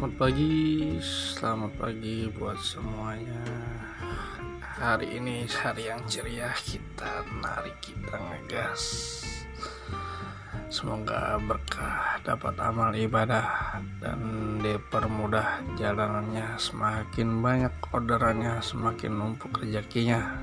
Selamat pagi, selamat pagi buat semuanya. Hari ini hari yang ceria kita nari kita ngegas. Semoga berkah dapat amal ibadah dan dipermudah jalanannya semakin banyak orderannya semakin numpuk rezekinya